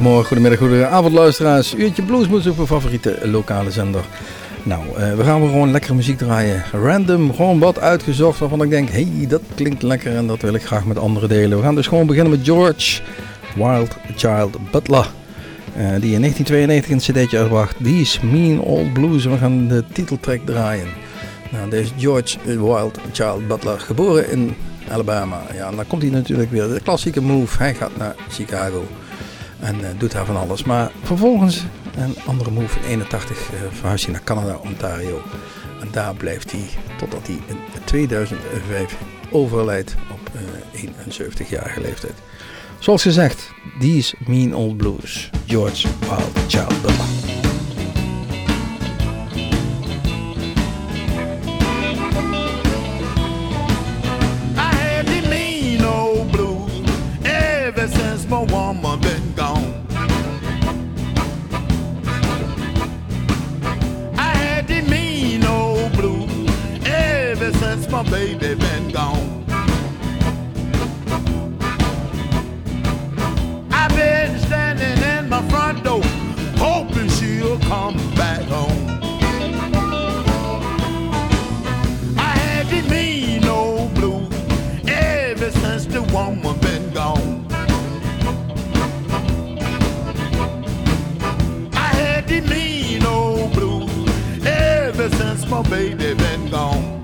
Goedemorgen, goedemiddag, goedenavond luisteraars. Uurtje Bluesmoes op uw favoriete lokale zender. Nou, uh, we gaan gewoon lekkere muziek draaien. Random, gewoon wat uitgezocht waarvan ik denk, hey, dat klinkt lekker en dat wil ik graag met anderen delen. We gaan dus gewoon beginnen met George Wild Child Butler. Uh, die in 1992 een cd'tje uitbracht. These Mean Old Blues. We gaan de titeltrack draaien. Nou, deze George Wild Child Butler, geboren in Alabama. Ja, en dan komt hij natuurlijk weer. De klassieke move. Hij gaat naar Chicago. En uh, doet daar van alles. Maar vervolgens een andere move in 81 uh, verhuist hij naar Canada, Ontario. En daar blijft hij totdat hij in 2005 overlijdt op uh, 71-jarige leeftijd. Zoals gezegd, These Mean Old Blues, George Wild Child Butler. Baby been gone. I've been standing in my front door, hoping she'll come back home. I had the mean old blues ever since the woman been gone. I had the mean old blues ever since my baby been gone.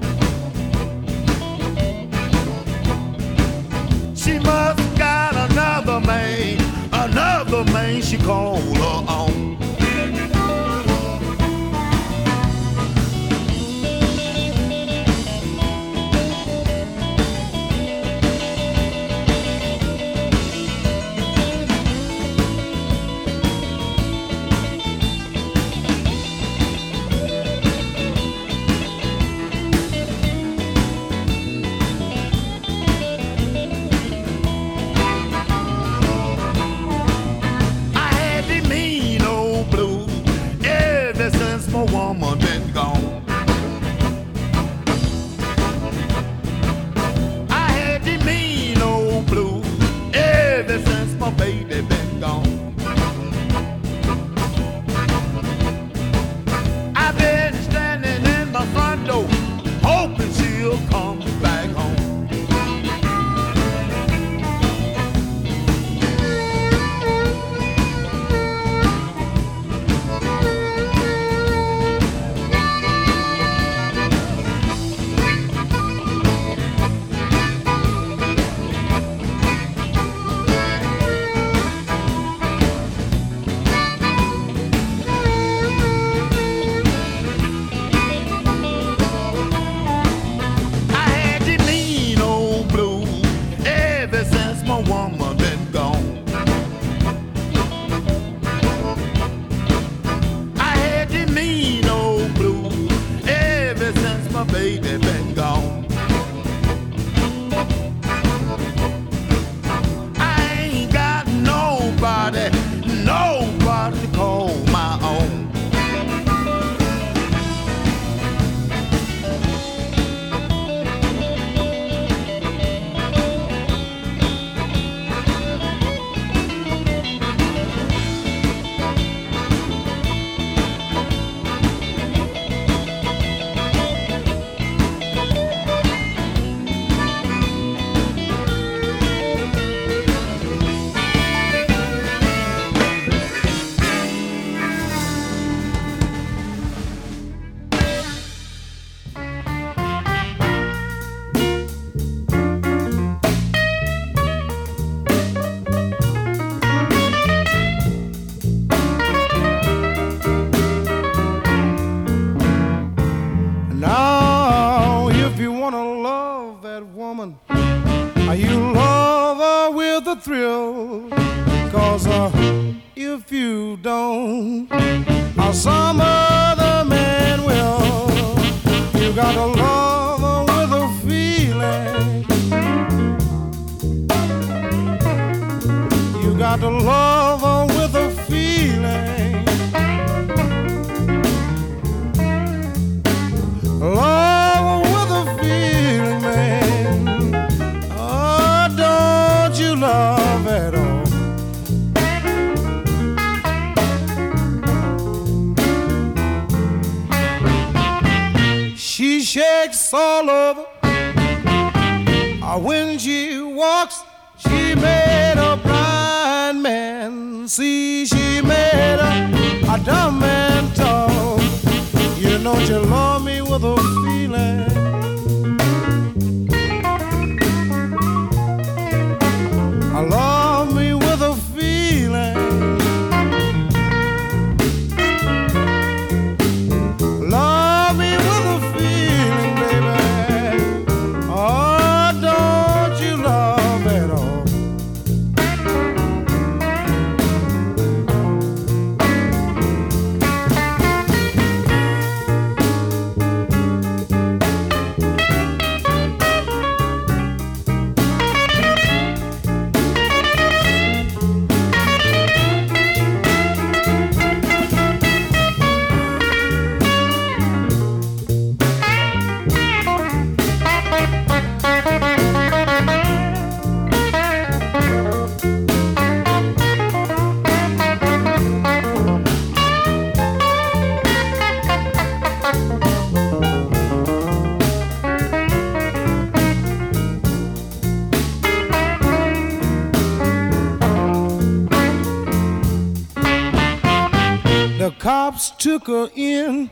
Cops in.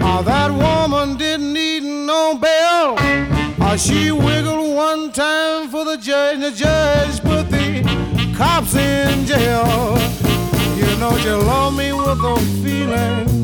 Oh, that woman didn't need no bail. Oh, uh, she wiggled one time for the judge, and the judge put the cops in jail. You know you love me with a feeling.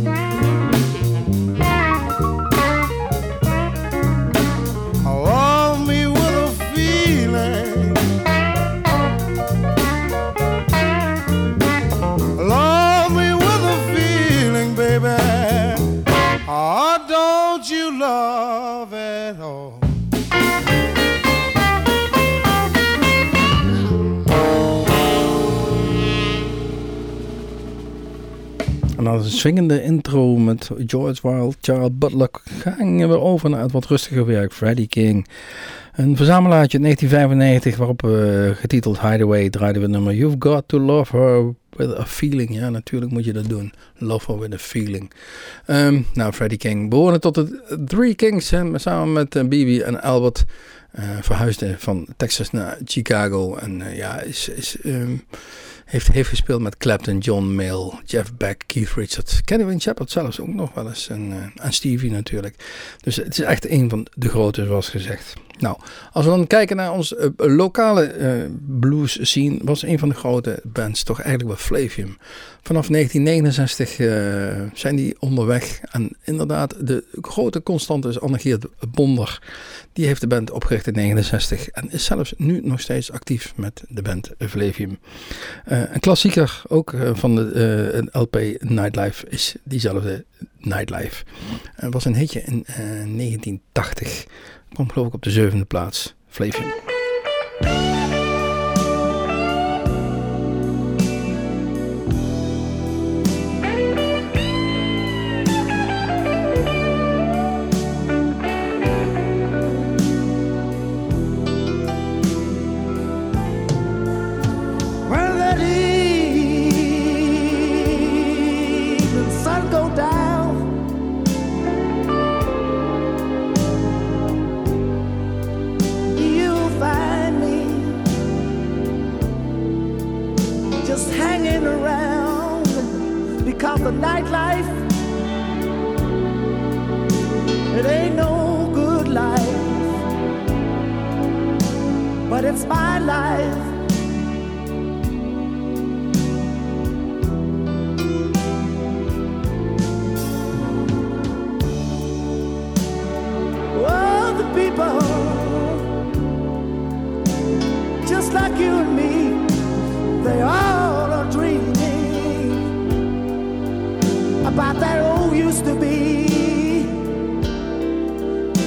Een swingende intro met George Wilde, Charles Butler, gingen we over naar het wat rustiger werk. Freddie King. Een verzamelaartje uit 1995 waarop uh, getiteld Hideaway draaiden we nummer You've Got to Love Her With a Feeling. Ja, natuurlijk moet je dat doen. Love Her With a Feeling. Um, nou, Freddie King behoorde tot de Three Kings. Samen met uh, Bibi en Albert uh, verhuisde van Texas naar Chicago. En ja, is... is um, heeft, heeft gespeeld met Clapton, John Mill, Jeff Beck, Keith Richards, Kenny Shepard zelfs ook nog wel eens. En, en Stevie natuurlijk. Dus het is echt een van de grote, zoals gezegd. Nou, als we dan kijken naar onze uh, lokale uh, blues scene, was een van de grote bands toch eigenlijk wel Flavium. Vanaf 1969 uh, zijn die onderweg. En inderdaad, de grote constante is Annegeert Bonder. Die heeft de band opgericht in 69 en is zelfs nu nog steeds actief met de band Flavium. Een klassieker ook van de LP Nightlife is diezelfde Nightlife. Het was een hitje in 1980. Kwam geloof ik op de zevende plaats. Flavium. About that old used to be.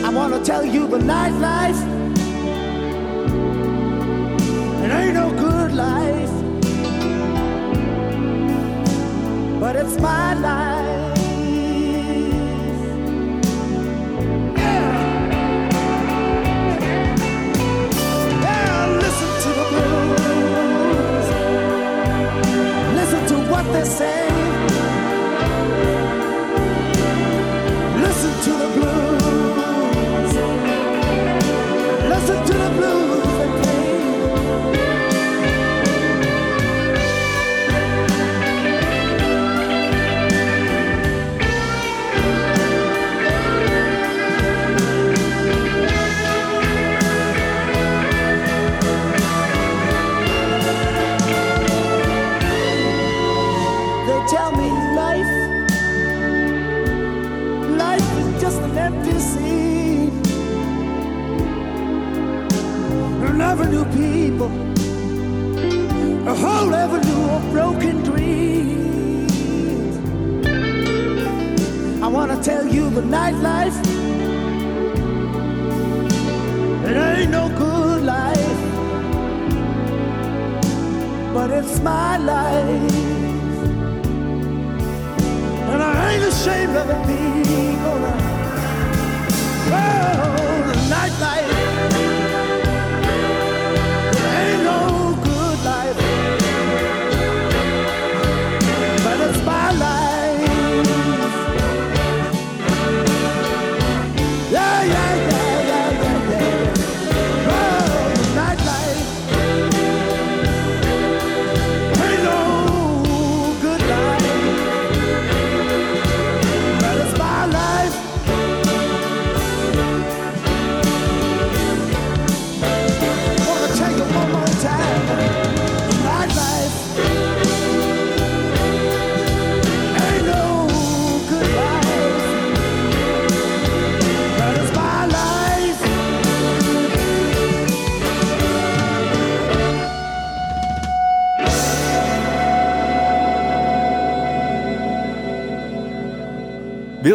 I want to tell you the nightlife. It ain't no good life, but it's my life. What they say. Of broken dreams. I wanna tell you the nightlife. It ain't no good life, but it's my life. And I ain't ashamed of it being alright. Oh, the nightlife.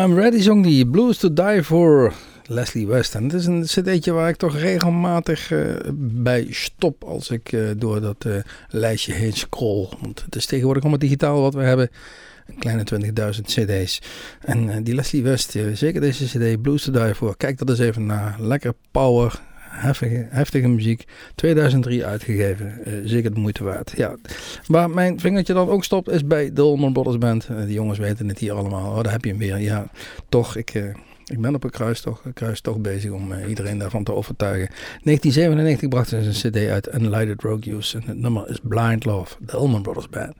I'm Ready zong die Blues to Die For Leslie West. En het is een cd'tje waar ik toch regelmatig uh, bij stop als ik uh, door dat uh, lijstje heen scroll. Want het is tegenwoordig allemaal digitaal wat we hebben. Een kleine 20.000 cd's. En die Leslie West, zeker deze cd, Blues to Die For. Kijk dat eens even naar. Lekker power, heftige, heftige muziek. 2003 uitgegeven. Uh, zeker de moeite waard. Ja. Waar mijn vingertje dan ook stopt is bij de Allman Brothers Band. Uh, die jongens weten het hier allemaal. Oh, daar heb je hem weer. Ja, toch. Ik, uh, ik ben op een kruistocht, een bezig om iedereen daarvan te overtuigen. 1997 brachten ze een cd uit Unlighted Rogue. En het nummer is Blind Love. De Allman Brothers Band.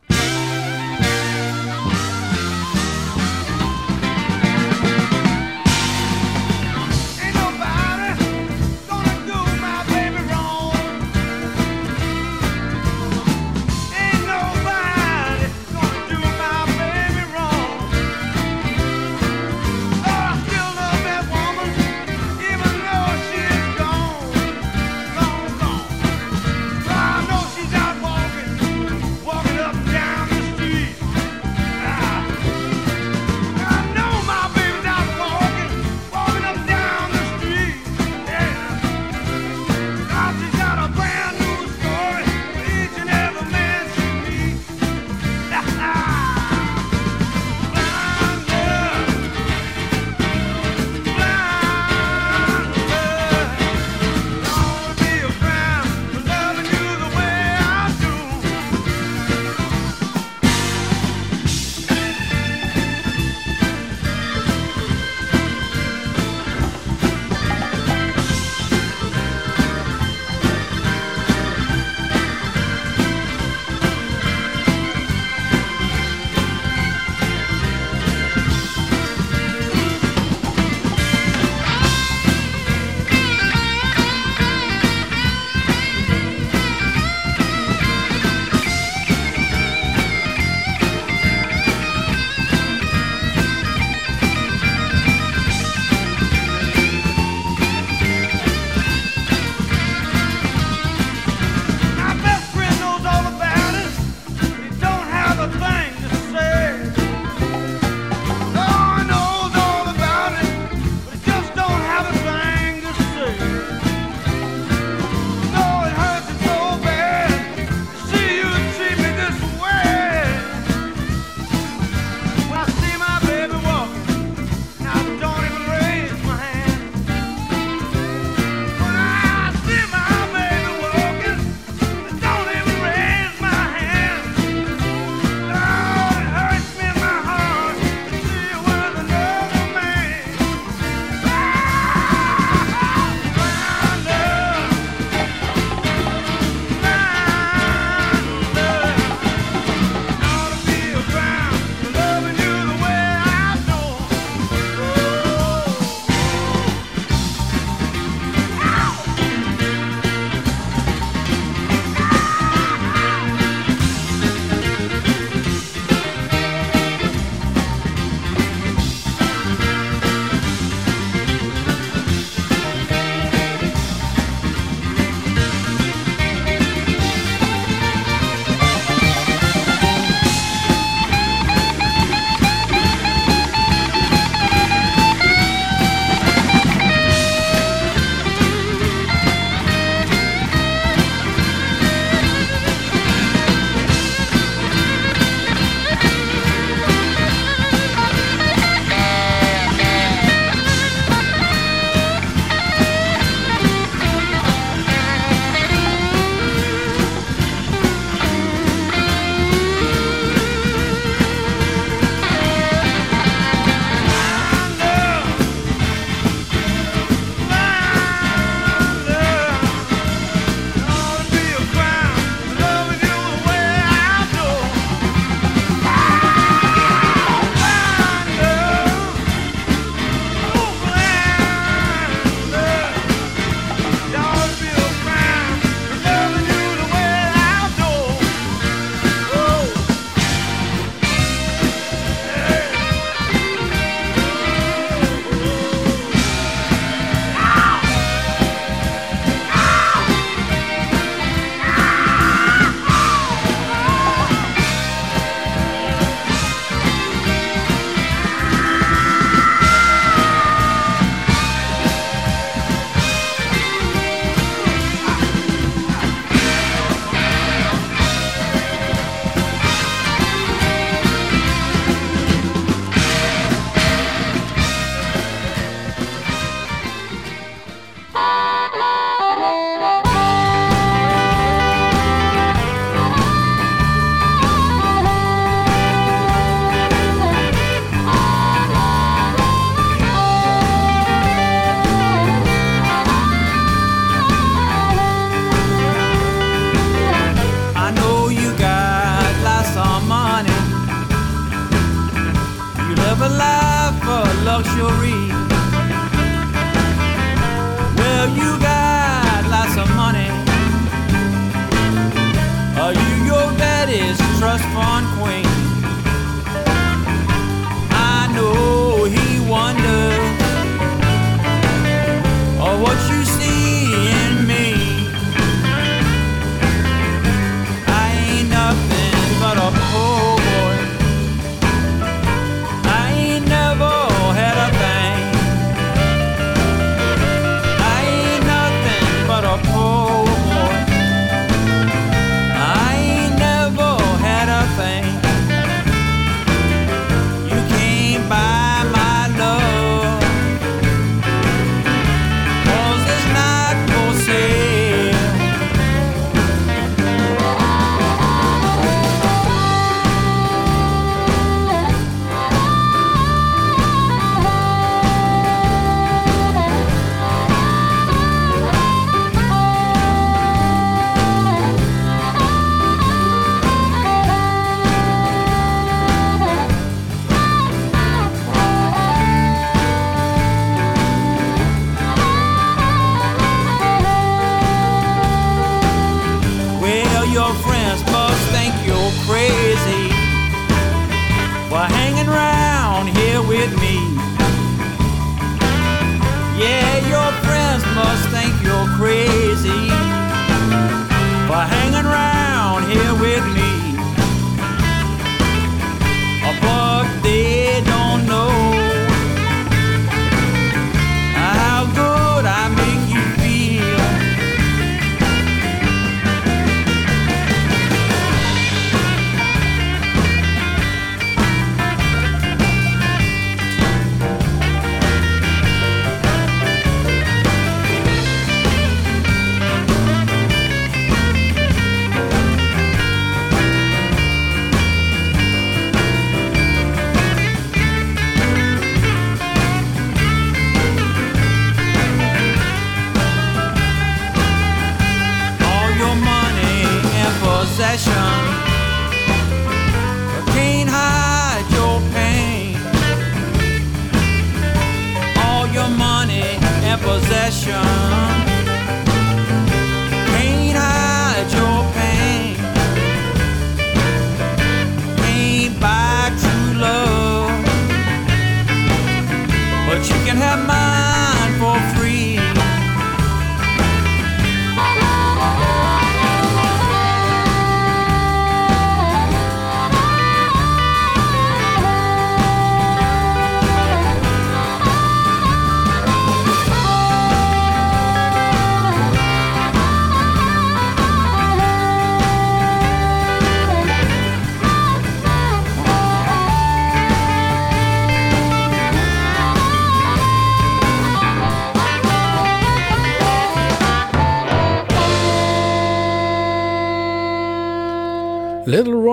possession.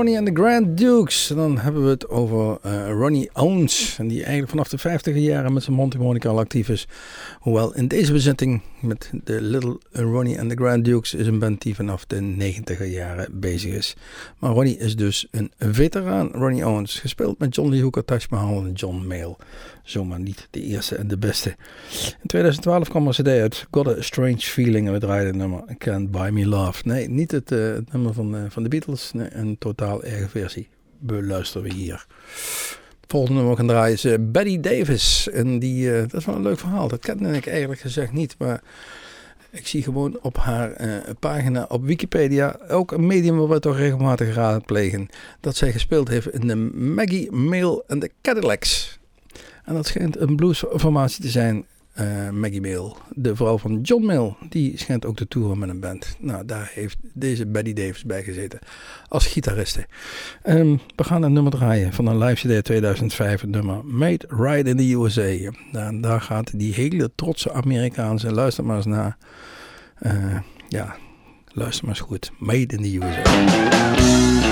Ronnie and the Grand Dukes. En dan hebben we het over eh, Ronnie Owens. En die eigenlijk vanaf de 50 jaren met zijn mondharmonica al actief is. Hoewel in deze bezetting met de Little Ronnie and the Grand Dukes is een band die vanaf de 90 jaren bezig is. Maar Ronnie is dus een veteraan. Ronnie Owens, gespeeld met John Lee Hooker, Taj Mahal en John Mayall. Zomaar niet de eerste en de beste. In 2012 kwam er een cd uit, Got a Strange Feeling. En we draaiden het nummer Can't Buy Me Love. Nee, niet het, eh, het nummer van, eh, van de Beatles. Een totaal eigen versie. Beluisteren we hier. Volgende nummer gaan draaien is eh, Betty Davis. En die, dat is wel een leuk verhaal. Dat kende ik eigenlijk gezegd niet. Maar ik zie gewoon op haar pagina op Wikipedia, ook een medium waar we toch regelmatig raadplegen, dat zij gespeeld heeft in de Maggie Mail en de Cadillacs. En dat schijnt een bluesformatie te zijn. eh, Maggie Mail, de vrouw van John Mill, die schijnt ook te toeren met een band. Nou, daar heeft deze Betty Davis bij gezeten als gitariste. Ehm, we gaan een nummer draaien van een live CD 2005, het nummer Made Right in the USA. Daar gaat die hele trotse Amerikaanse, luister maar eens naar. Eh, ja, luister maar eens goed. Made in the USA.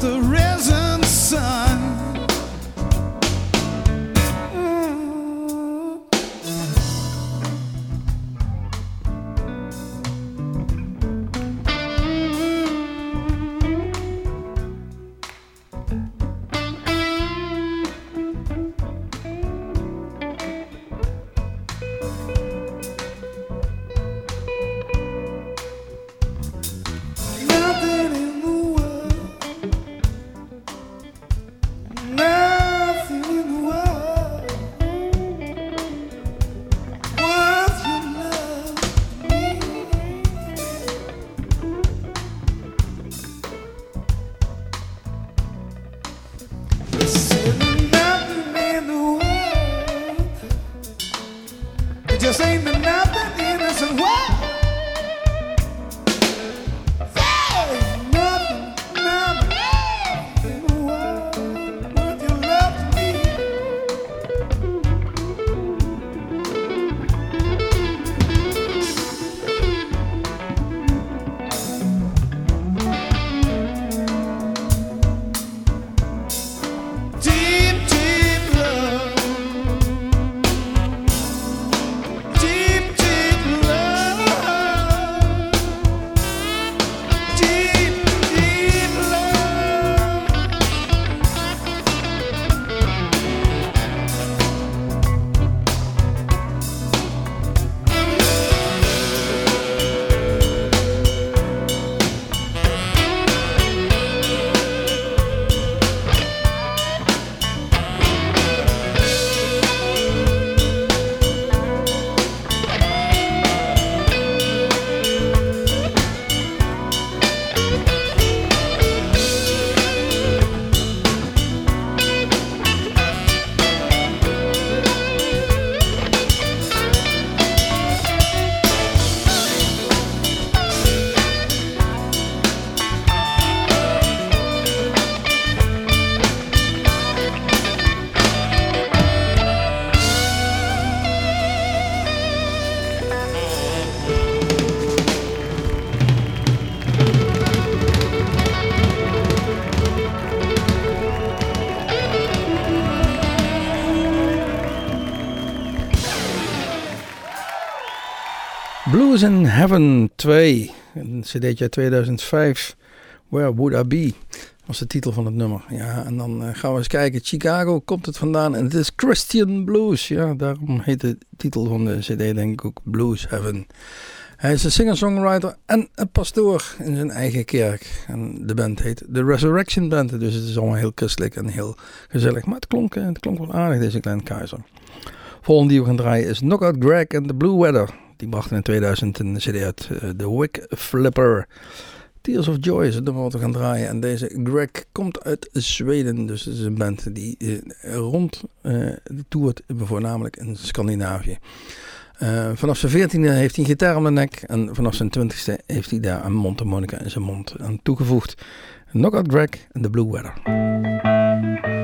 the river. Heaven 2, een cd'tje uit 2005. Where Would I Be? was de titel van het nummer. Ja, en dan eh, gaan we eens kijken. Chicago komt het vandaan en het is Christian Blues. Ja, daarom heet de titel van de cd denk ik ook Blues Heaven. Hij is een singer-songwriter en een pastoor in zijn eigen kerk. En de band heet The Resurrection Band. Dus het is allemaal heel christelijk en heel gezellig. Maar het klonk, eh, het klonk wel aardig, deze kleine keizer. Volgende die we gaan draaien is Knockout Greg and the Blue Weather. Die brachten in 2000 een cd uit, eh, The Wick Flipper. Tears of Joy is het nummer wat we gaan draaien. En deze Greg komt uit Zweden. Dus het is een band die eh, rond uh, toert, voornamelijk in Scandinavië. Vanaf zijn 14e heeft hij een gitaar om de nek. En vanaf zijn 20e heeft hij daar een mondharmonica in zijn mond aan toegevoegd. Knockout Greg en The Blue Weather.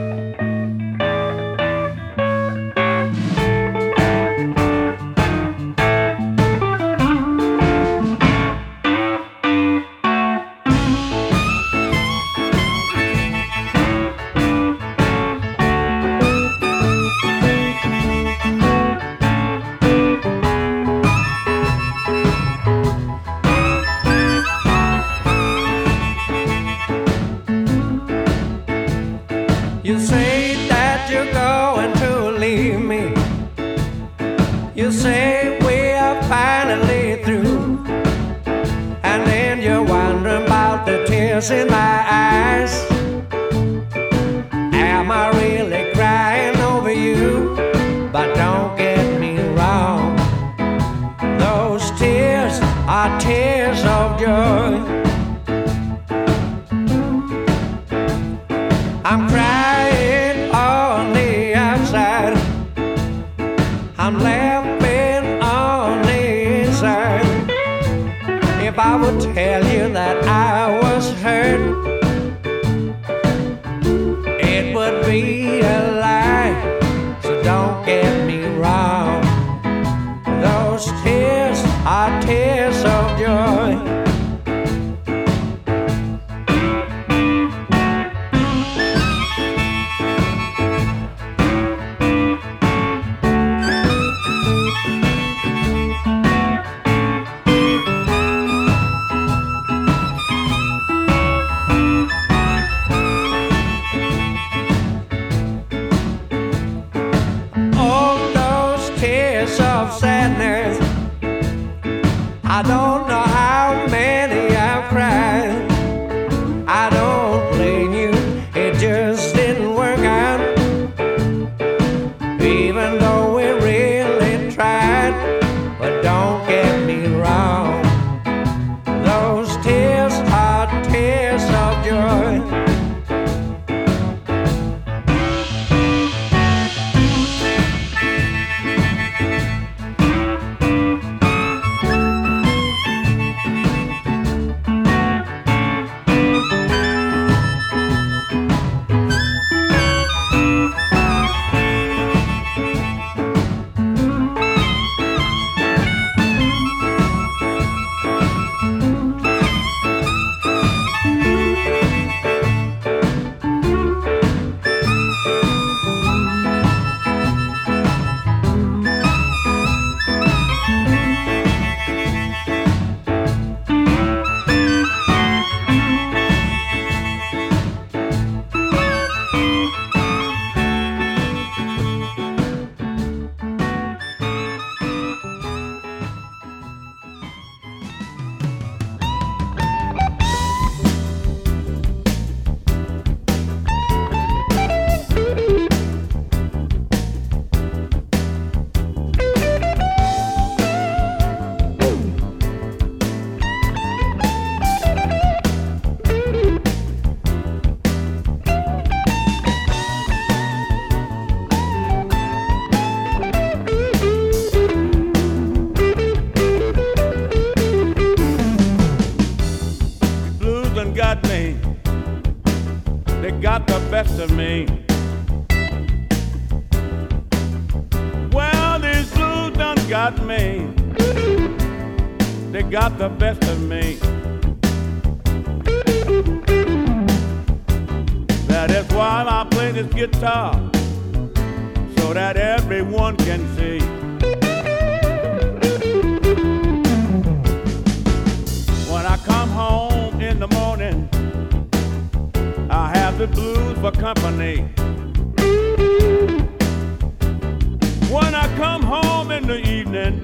I come home in the evening,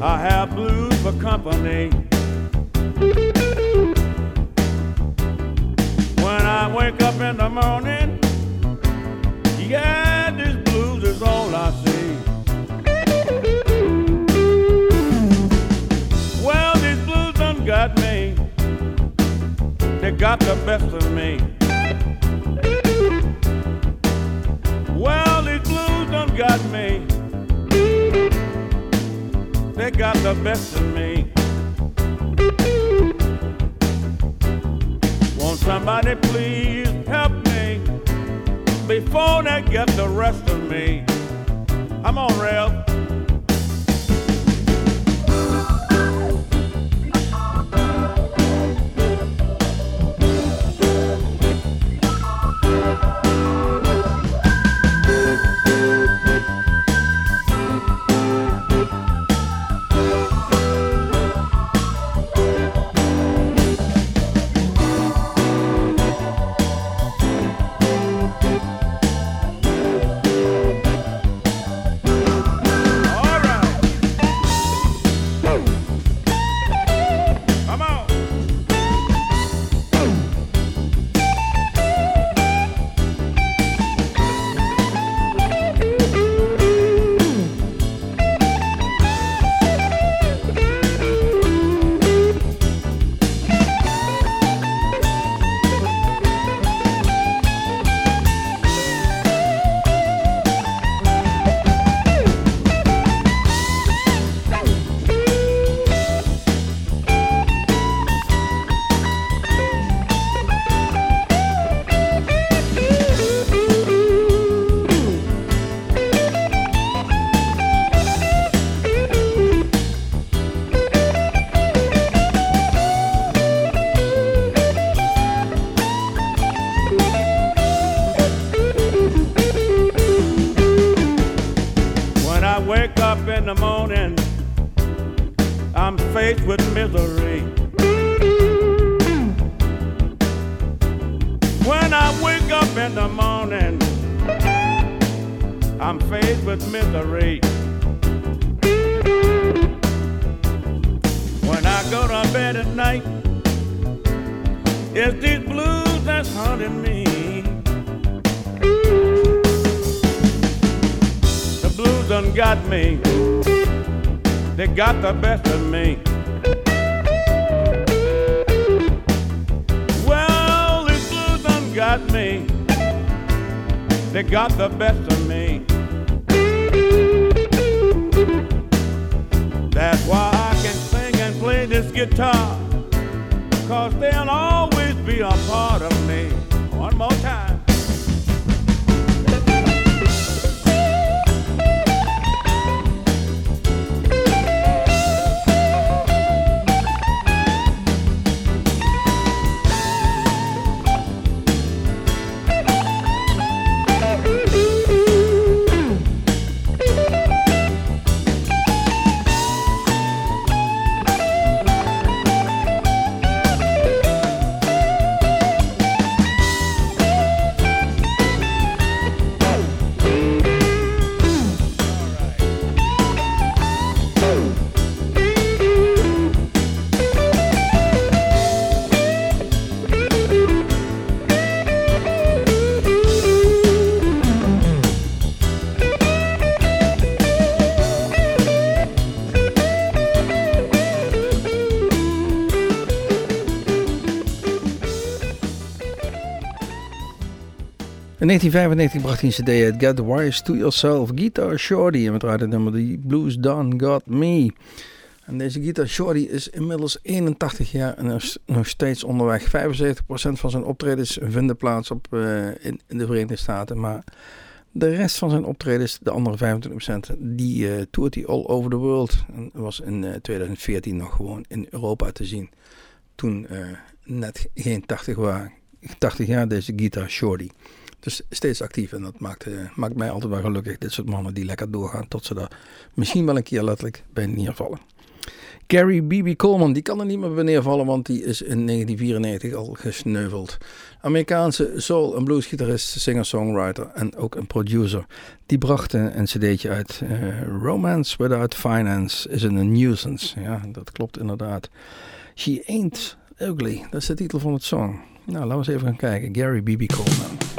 I have blues for company. When I wake up in the morning, yeah, this blues is all I see. Well, these blues done got me. They got the best of me. Got me. They got the best of me. Won't somebody please help me before they get the rest of me? I'm on rail. In 1995 bracht hij een cd uit Get Wise to Yourself, Guitar Shorty. En we draaiden nummer die Blues Done Got Me. En deze Guitar Shorty is inmiddels 81 jaar en is nog steeds onderweg. 75% van zijn optredens vinden plaats op, eh, in, de Verenigde Staten. Maar de rest van zijn optredens, de andere 25%, die eh toert hij all over the world. En was in eh, 2014 nog gewoon in Europa te zien. Toen eh, net geen 80, waren, 80 jaar deze Guitar Shorty. Dus steeds actief en dat maakt, eh, maakt mij altijd wel gelukkig. Dit soort mannen die lekker doorgaan tot ze er misschien wel een keer letterlijk bij neervallen. Gary B.B. Coleman, die kan er niet meer bij neervallen, want die is in 1994 al gesneuveld. Amerikaanse soul- en bluesgitarist, singer-songwriter en ook een producer. Die bracht een, cd'tje uit. eh, Romance Without Finance is een nuisance. Ja, dat klopt inderdaad. She Ain't Ugly, dat is de titel van het song. Nou, laten we eens even gaan kijken. Gary B.B. Coleman.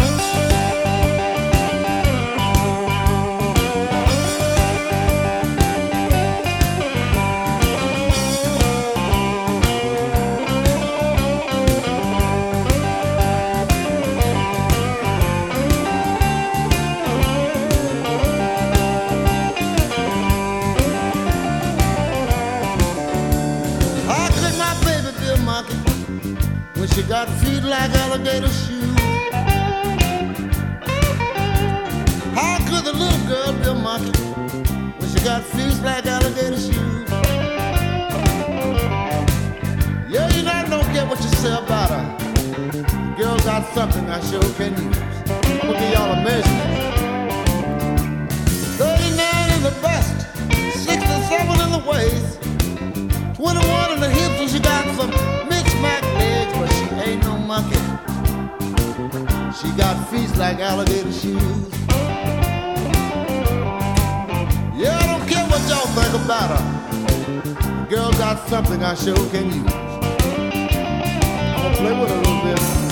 Alligator? How could the little girl be a monkey when she got feet like alligator shoes? Yeah, you know I don't get what you say about her. The girl got something I sure can use. I'm gonna give y'all a measurement. 39 in the bust, 67 in the waist. 21 in the hips and she got some mixed mac ain't no monkey. She got feet like alligator shoes. Yeah, I don't care what y'all think about her. The girl got something I sure can use. I'm gonna play with her a little bit.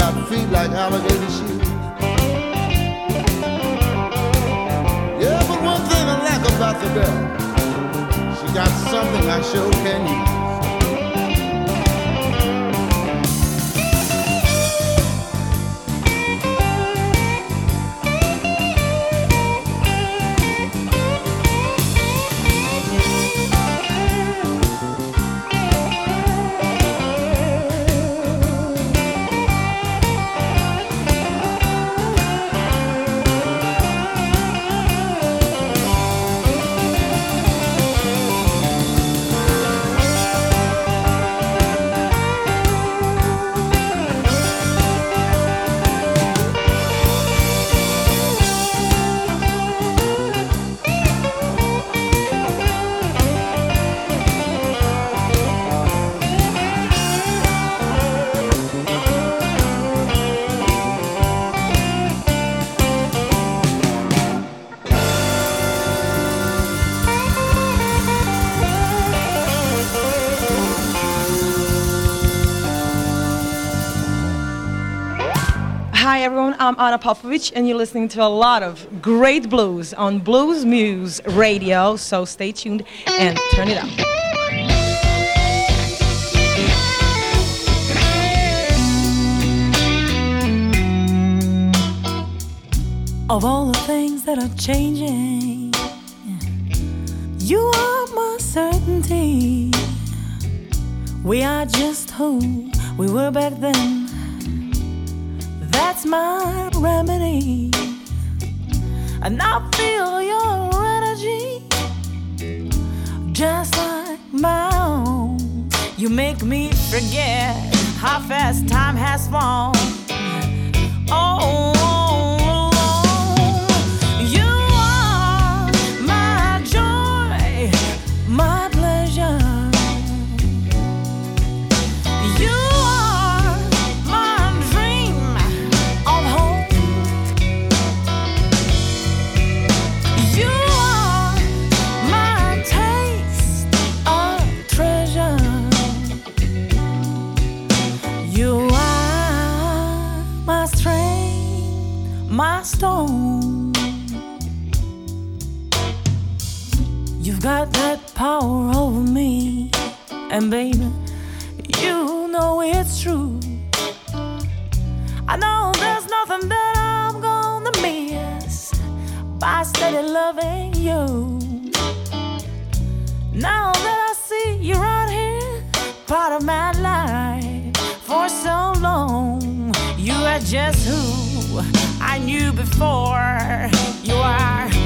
Got feet like alligator shoes. Yeah, but one thing I like about the girl, she got something I sure can use. Anna Popovich and you're listening to a lot of great blues on Blues Muse Radio, so stay tuned and turn it up. of all the things that are changing. You are my certainty. We are just who we were back then. That's my remedy. And I feel your energy just like my own. You make me forget how fast time has flown. And baby, you know it's true. I know there's nothing that I'm gonna miss by steady loving you. Now that I see you right here, part of my life for so long, you are just who I knew before you are.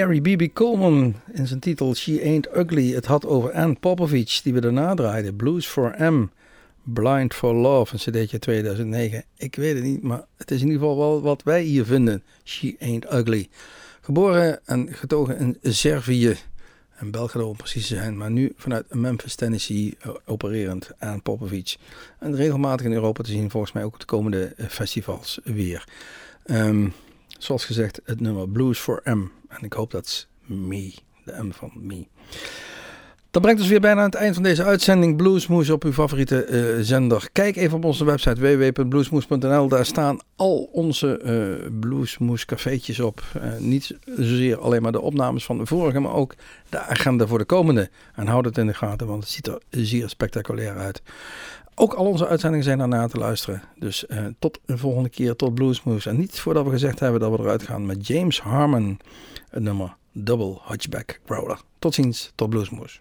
Carrie Bibi Coleman in zijn titel She Ain't Ugly. Het had over Ann Popovich, die we daarna draaiden. Blues for M, Blind for Love, een cd'tje 2009. Ik weet het niet, maar het is in ieder geval wel wat wij hier vinden. She Ain't Ugly. Geboren en getogen in Servië. En Belgrado om precies te zijn. Maar nu vanuit Memphis, Tennessee eh, opererend aan Popovic. En regelmatig in Europa te zien. Volgens mij ook op de komende eh, festivals weer. Ehm, zoals gezegd, het nummer Blues for M. En ik hoop dat me, de M van me. Dat brengt ons weer bijna aan het eind van deze uitzending Bluesmoes op uw favoriete eh, zender. Kijk even op onze website www.bluesmoes.nl. Daar staan al onze eh Bluesmoes cafeetjes op. Eh, niet zozeer alleen maar de opnames van de vorige, maar ook de agenda voor de komende. En houd het in de gaten, want het ziet er zeer spectaculair uit. Ook al onze uitzendingen zijn daarna te luisteren. Dus tot een volgende keer, tot Bluesmoes. En niet voordat we gezegd hebben dat we eruit gaan met James Harmon. Het nummer Double Hatchback Growler. Tot ziens, tot Bluesmoes.